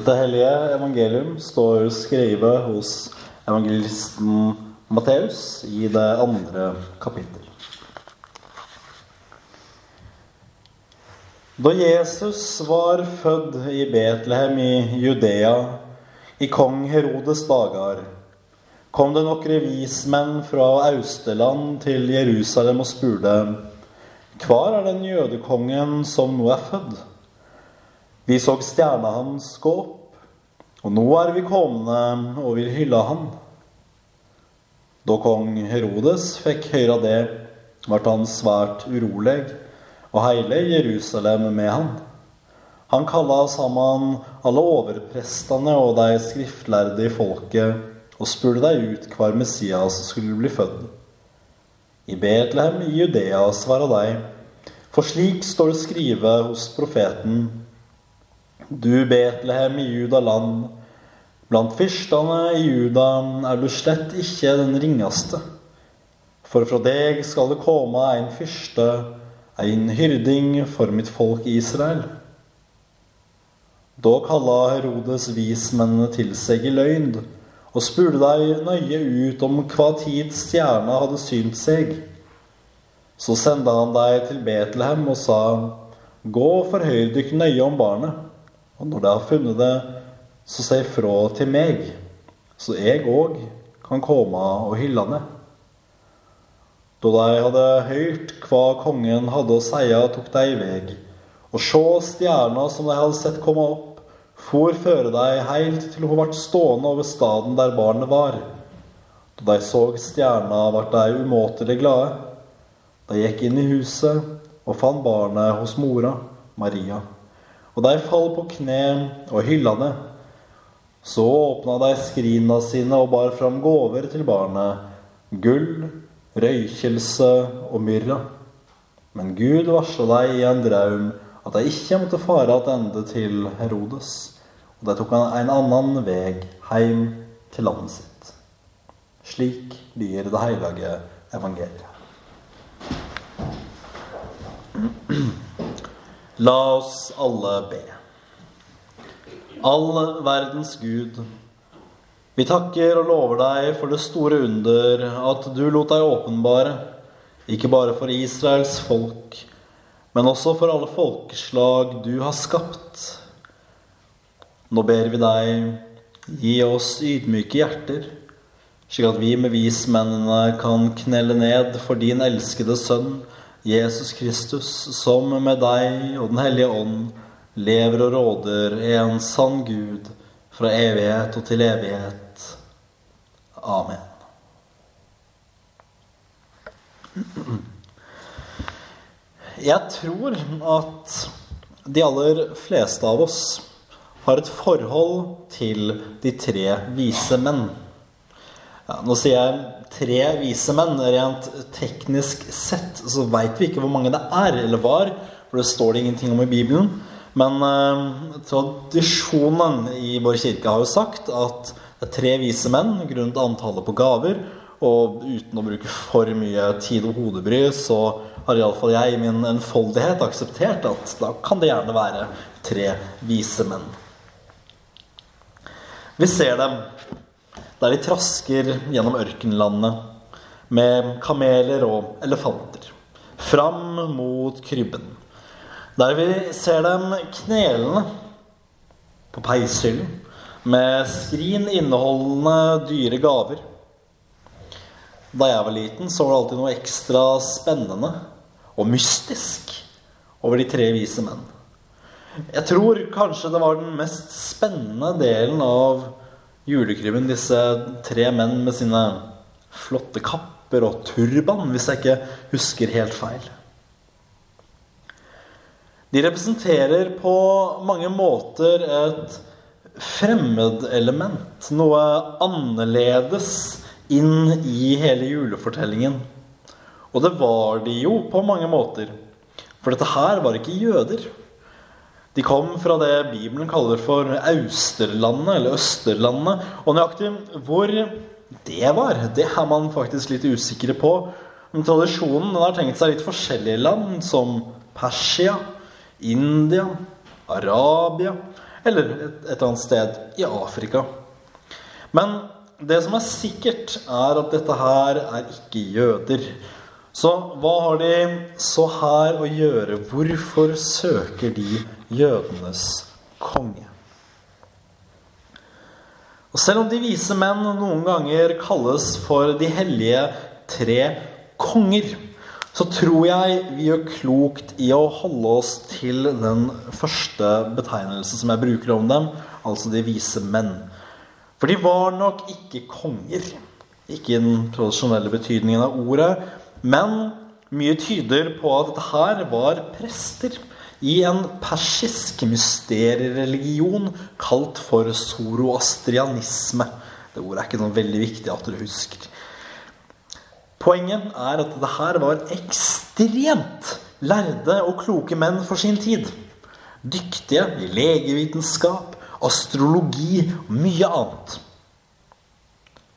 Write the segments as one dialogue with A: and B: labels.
A: Det hellige evangelium står skrevet hos evangelisten Matteus i det andre kapittel. Da Jesus var født i Betlehem i Judea i kong Herodes dager, kom det noen revismenn fra Austerland til Jerusalem og spurte:" Hvor er den jødekongen som nå er født? Vi så stjerna hans gå opp, og nå er vi komne og vil hylle han. Da kong Herodes fikk høre det, ble han svært urolig, og hele Jerusalem med han. Han kalla sammen alle overprestene og de skriftlærde i folket og spurte dem ut hver Messias skulle bli født. I Betlehem i Judea, svara de, for slik står det skrevet hos profeten. Du Betlehem i Judaland, blant fyrstene i Juda er du slett ikke den ringeste. For fra deg skal det komme en fyrste, en hyrding for mitt folk Israel. Da kalla Herodes vismennene til seg i løgn og spurte deg nøye ut om hva tid stjerna hadde synt seg. Så sendte han deg til Betlehem og sa, Gå forhør dykk nøye om barnet, og når dere har funnet det, så si fra til meg, så jeg òg kan komme og hylle ned. Da de hadde hørt hva kongen hadde å si, tok de i vei, og sjå stjerna som de hadde sett komme opp, for føre deg heilt til hun ble stående over staden der barnet var. Da de så stjerna, ble de umåtelig glade. De gikk inn i huset og fant barnet hos mora, Maria. Og de falt på kne og hylla det. Så åpna de skrina sine og bar fram gaver til barnet. Gull, røykelse og myrra. Men Gud varsla dem i en draum at de ikke måtte fare tilbake til Herodes. Og de tok en annen vei hjem til landet sitt. Slik lyder det hellige evangeliet. La oss alle be. All verdens Gud, vi takker og lover deg for det store under at du lot deg åpenbare, ikke bare for Israels folk, men også for alle folkeslag du har skapt. Nå ber vi deg, gi oss ydmyke hjerter, slik at vi med vismennene kan knelle ned for din elskede sønn, Jesus Kristus, som med deg og Den hellige ånd lever og råder, i en sann Gud fra evighet og til evighet. Amen. Jeg tror at de aller fleste av oss har et forhold til de tre vise menn. Ja, nå sier jeg tre vise menn. Rent teknisk sett så veit vi ikke hvor mange det er, eller var, for det står det ingenting om i Bibelen. Men eh, tradisjonen i vår kirke har jo sagt at det er tre vise menn grunnet antallet på gaver. Og uten å bruke for mye tid og hodebry, så har iallfall jeg i min enfoldighet akseptert at da kan det gjerne være tre vise menn. Vi ser dem der de trasker gjennom ørkenlandet med kameler og elefanter. Fram mot krybben. Der vi ser dem knelende på peishyllen med skrin inneholdende dyre gaver. Da jeg var liten, så var det alltid noe ekstra spennende og mystisk over de tre vise menn. Jeg tror kanskje det var den mest spennende delen av julekrybben, disse tre menn med sine flotte kapper og turban, hvis jeg ikke husker helt feil. De representerer på mange måter et fremmedelement, noe annerledes inn i hele julefortellingen. Og det var de jo på mange måter. For dette her var ikke jøder. De kom fra det Bibelen kaller for Austerlandet, eller Østerlandet. Og nøyaktig hvor det var, det er man faktisk litt usikre på. Men tradisjonen har tenkt seg litt forskjellige land, som Persia, India, Arabia eller et, et eller annet sted i Afrika. Men det som er sikkert, er at dette her er ikke jøder. Så hva har de så her å gjøre? Hvorfor søker de jødenes konge? Og selv om de vise menn noen ganger kalles for de hellige tre konger, så tror jeg vi gjør klokt i å holde oss til den første betegnelsen som jeg bruker om dem, altså de vise menn. For de var nok ikke konger, ikke i den tradisjonelle betydningen av ordet, men mye tyder på at dette her var prester i en persisk mysteriereligion kalt for zoroastrianisme. Det ordet er ikke noe veldig viktig at dere husker. Poenget er at det her var ekstremt lærde og kloke menn for sin tid. Dyktige i legevitenskap, astrologi og mye annet.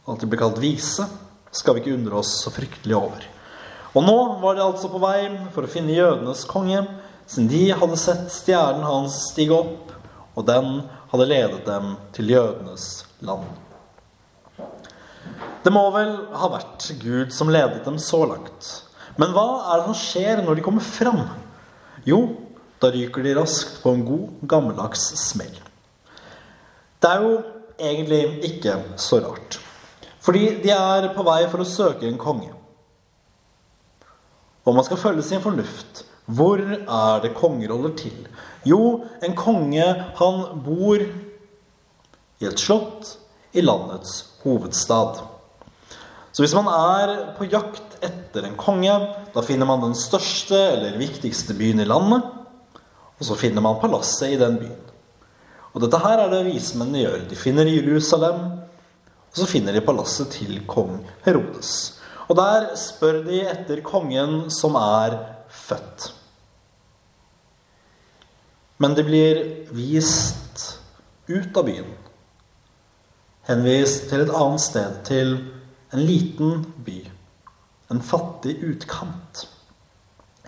A: At de ble kalt vise, skal vi ikke undre oss så fryktelig over. Og nå var de altså på vei for å finne jødenes konge, siden de hadde sett stjernen hans stige opp, og den hadde ledet dem til jødenes land. Det må vel ha vært Gud som ledet dem så langt. Men hva er det som skjer når de kommer fram? Jo, da ryker de raskt på en god, gammeldags smell. Det er jo egentlig ikke så rart. Fordi de er på vei for å søke en konge. Og man skal følge sin fornuft. Hvor er det konger holder til? Jo, en konge, han bor i et slott i landets hovedstad. Så hvis man er på jakt etter en konge, da finner man den største eller viktigste byen i landet. Og så finner man palasset i den byen. Og dette her er det vismennene gjør. De finner Jerusalem, og så finner de palasset til kong Herodes. Og der spør de etter kongen som er født. Men de blir vist ut av byen. Henvist til et annet sted, til en liten by. En fattig utkant.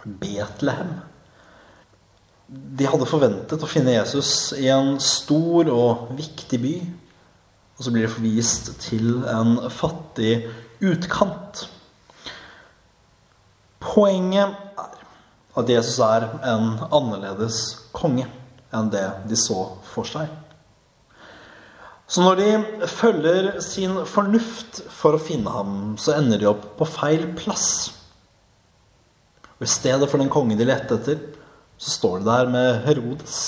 A: Betlehem. De hadde forventet å finne Jesus i en stor og viktig by. Og så blir de forvist til en fattig utkant. Poenget at Jesus er en annerledes konge enn det de så for seg. Så når de følger sin fornuft for å finne ham, så ender de opp på feil plass. Og I stedet for den kongen de lette etter, så står de der med Herodes.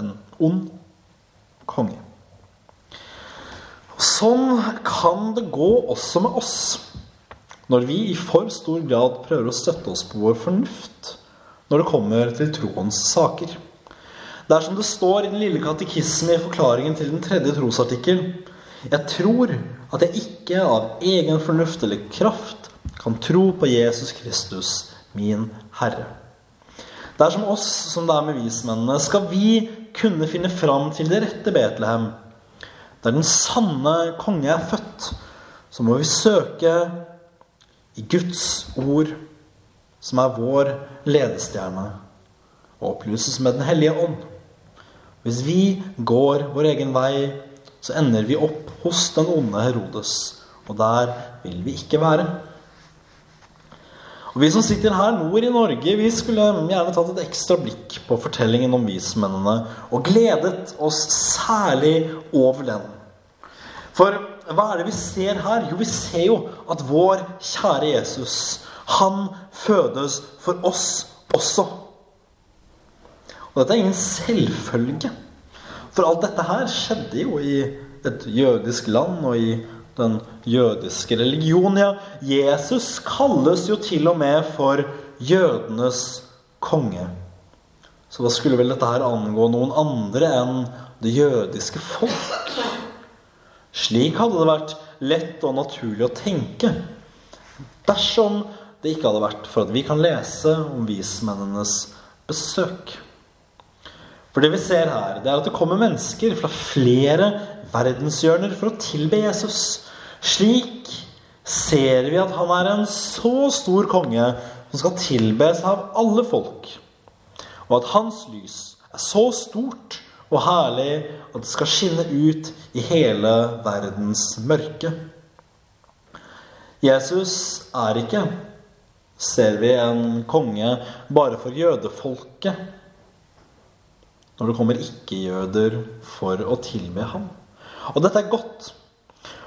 A: En ond konge. Sånn kan det gå også med oss når vi i for stor grad prøver å støtte oss på vår fornuft når det kommer til troens saker. Det er som det står i den lille katekisme i forklaringen til den tredje trosartikkel. Jeg tror at jeg ikke av egen fornuft eller kraft kan tro på Jesus Kristus, min Herre. Det er som oss som det er med vismennene. Skal vi kunne finne fram til det rette Betlehem, der den sanne konge er født, så må vi søke i Guds ord, som er vår ledestjerne, og opplyses med Den hellige ånd. Hvis vi går vår egen vei, så ender vi opp hos den onde Herodes, og der vil vi ikke være. Og Vi som sitter her nord i Norge, vi skulle gjerne tatt et ekstra blikk på fortellingen om vismennene og gledet oss særlig over den. For hva er det vi ser her? Jo, vi ser jo at vår kjære Jesus, han fødes for oss også. Og dette er ingen selvfølge. For alt dette her skjedde jo i et jødisk land og i den jødiske religionen. Ja, Jesus kalles jo til og med for jødenes konge. Så da skulle vel dette her angå noen andre enn det jødiske folk? Slik hadde det vært lett og naturlig å tenke dersom det ikke hadde vært for at vi kan lese om vismennenes besøk. For det vi ser her, det er at det kommer mennesker fra flere verdenshjørner for å tilbe Jesus. Slik ser vi at han er en så stor konge som skal tilbes av alle folk. Og at hans lys er så stort og herlig at det skal skinne ut i hele verdens mørke. Jesus er ikke, ser vi, en konge bare for jødefolket når det kommer ikke-jøder for å tilbe ham. Og dette er godt.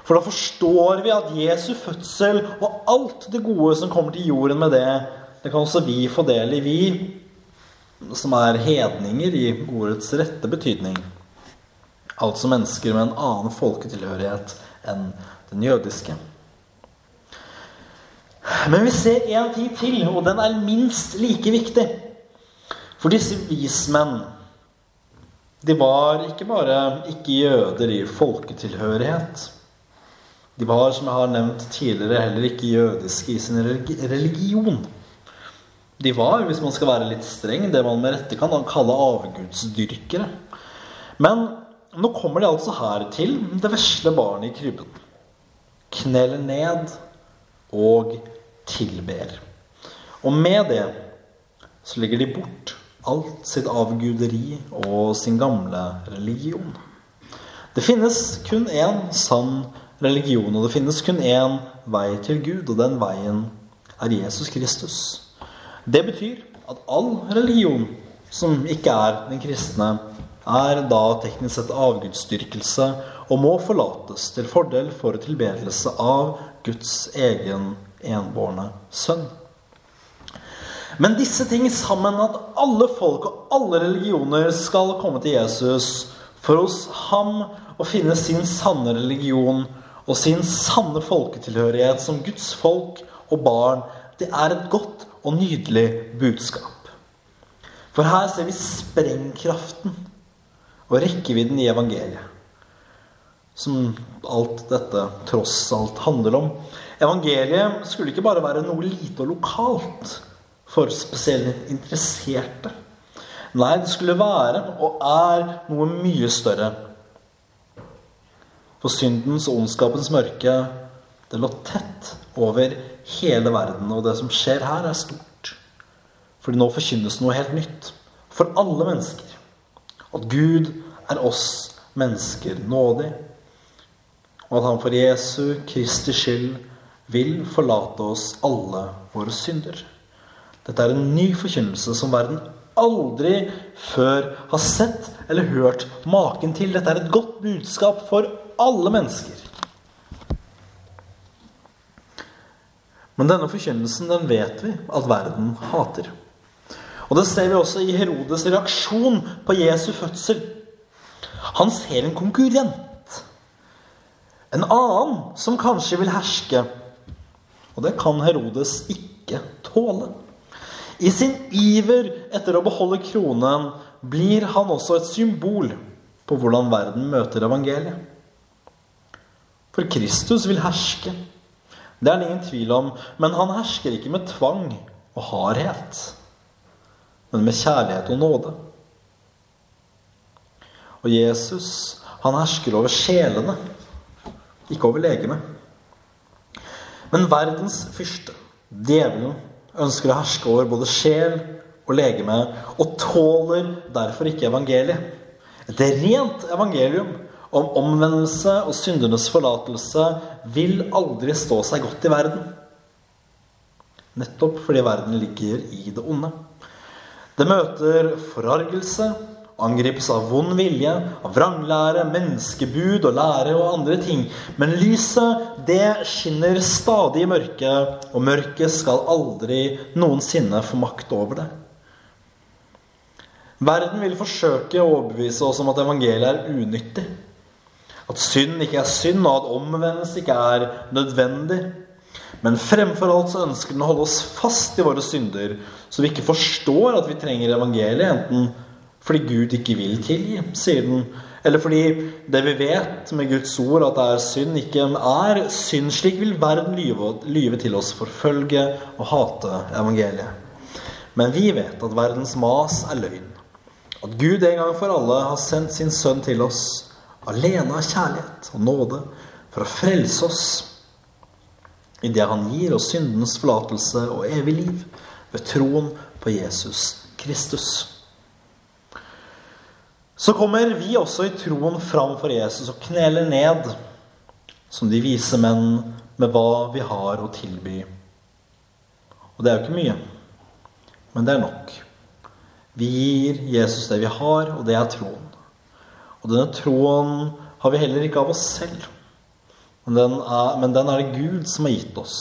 A: For da forstår vi at Jesu fødsel og alt det gode som kommer til jorden med det, det kan også vi få del i, vi som er hedninger i ordets rette betydning. Altså mennesker med en annen folketilhørighet enn den jødiske. Men vi ser en ting til, og den er minst like viktig. For disse vismenn de var ikke bare ikke jøder i folketilhørighet. De var, som jeg har nevnt tidligere, heller ikke jødiske i sin religion. De var, hvis man skal være litt streng, det man med rette kan kalle avgudsdyrkere. Men nå kommer de altså her til det vesle barnet i krybben. Kneler ned og tilber. Og med det så legger de bort alt sitt avguderi og sin gamle religion. Det finnes kun én sann religion, og det finnes kun én vei til Gud, og den veien er Jesus Kristus. Det betyr at all religion som ikke er den kristne, er da teknisk sett avgudsdyrkelse og må forlates til fordel for tilbedelse av Guds egen enbårne sønn. Men disse ting sammen, at alle folk og alle religioner skal komme til Jesus for hos ham å finne sin sanne religion og sin sanne folketilhørighet som Guds folk og barn, det er et godt og nydelig budskap. For her ser vi sprengkraften og rekkevidden i evangeliet. Som alt dette tross alt handler om. Evangeliet skulle ikke bare være noe lite og lokalt for spesielt interesserte. Nei, det skulle være og er noe mye større. For syndens og ondskapens mørke, det lå tett over hele verden. Og det som skjer her, er stort. Fordi nå forkynnes noe helt nytt. For alle mennesker. At Gud er oss mennesker nådig. Og at han for Jesu Kristi skyld vil forlate oss alle våre synder. Dette er en ny forkynnelse som verden aldri før har sett eller hørt maken til. Dette er et godt budskap for alle mennesker. Men denne forkynnelsen den vet vi at verden hater. Og det ser vi også i Herodes reaksjon på Jesu fødsel. Han ser en konkurrent. En annen som kanskje vil herske og det kan Herodes ikke tåle. I sin iver etter å beholde kronen blir han også et symbol på hvordan verden møter evangeliet. For Kristus vil herske. Det er det ingen tvil om. Men han hersker ikke med tvang og hardhet, men med kjærlighet og nåde. Og Jesus, han hersker over sjelene, ikke over legene. Men verdens fyrste, djevelen, ønsker å herske over både sjel og legeme, og tåler derfor ikke evangeliet. Et rent evangelium om omvendelse og syndernes forlatelse vil aldri stå seg godt i verden. Nettopp fordi verden ligger i det onde. Det møter forargelse, angripes av vond vilje, av vranglære, menneskebud og lære og andre ting. Men lyset, det skinner stadig i mørket, og mørket skal aldri noensinne få makt over det. Verden vil forsøke å overbevise oss om at evangeliet er unyttig. At synd ikke er synd, og at omvendelse ikke er nødvendig. Men fremfor alt så ønsker den å holde oss fast i våre synder, så vi ikke forstår at vi trenger evangeliet, enten fordi Gud ikke vil tilgi, sier den. Eller fordi det vi vet med Guds ord, at det er synd, ikke er synd. Slik vil verden lyve, lyve til oss, forfølge og hate evangeliet. Men vi vet at verdens mas er løgn. At Gud en gang for alle har sendt sin sønn til oss alene av kjærlighet og nåde for å frelse oss i det han gir oss syndens forlatelse og evig liv ved troen på Jesus Kristus. Så kommer vi også i troen fram for Jesus og kneler ned som de vise menn med hva vi har å tilby. Og det er jo ikke mye, men det er nok. Vi gir Jesus det vi har, og det er troen. Og denne troen har vi heller ikke av oss selv, men den er, men den er det Gud som har gitt oss.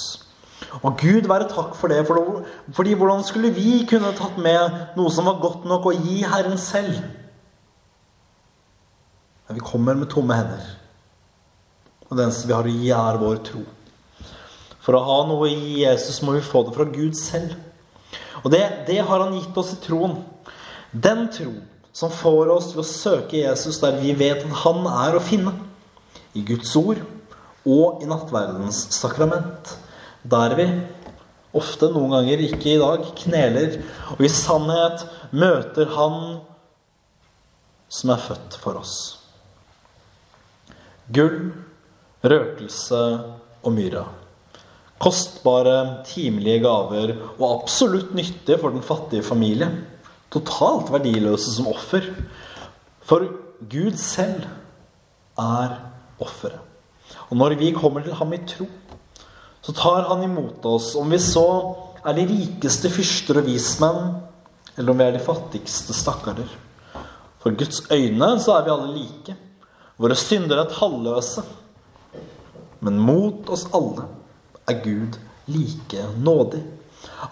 A: Og Gud være takk for det, for fordi hvordan skulle vi kunne tatt med noe som var godt nok å gi Herren selv? Men vi kommer med tomme hender. Og det eneste vi har å gi, er vår tro. For å ha noe i Jesus må vi få det fra Gud selv. Og det, det har han gitt oss i troen. Den tro som får oss til å søke Jesus der vi vet at han er å finne. I Guds ord og i nattverdens sakrament. Der vi ofte, noen ganger ikke i dag, kneler og i sannhet møter Han som er født for oss. Gull, røkelse og myra. Kostbare, timelige gaver og absolutt nyttige for den fattige familie. Totalt verdiløse som offer. For Gud selv er offeret. Og når vi kommer til ham i tro, så tar han imot oss, om vi så er de rikeste fyrster og vismenn, eller om vi er de fattigste stakkarer. For Guds øyne så er vi alle like. Våre synder er talløse. Men mot oss alle er Gud like nådig.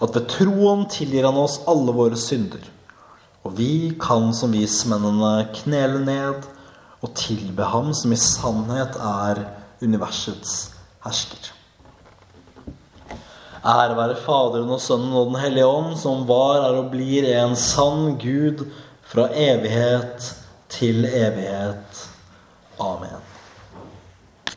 A: At ved troen tilgir han oss alle våre synder. Og vi kan som vismennene knele ned og tilbe ham som i sannhet er universets hersker. Ære være Faderen og Sønnen og Den hellige ånd, som var, er og blir en sann Gud fra evighet til evighet. Amen.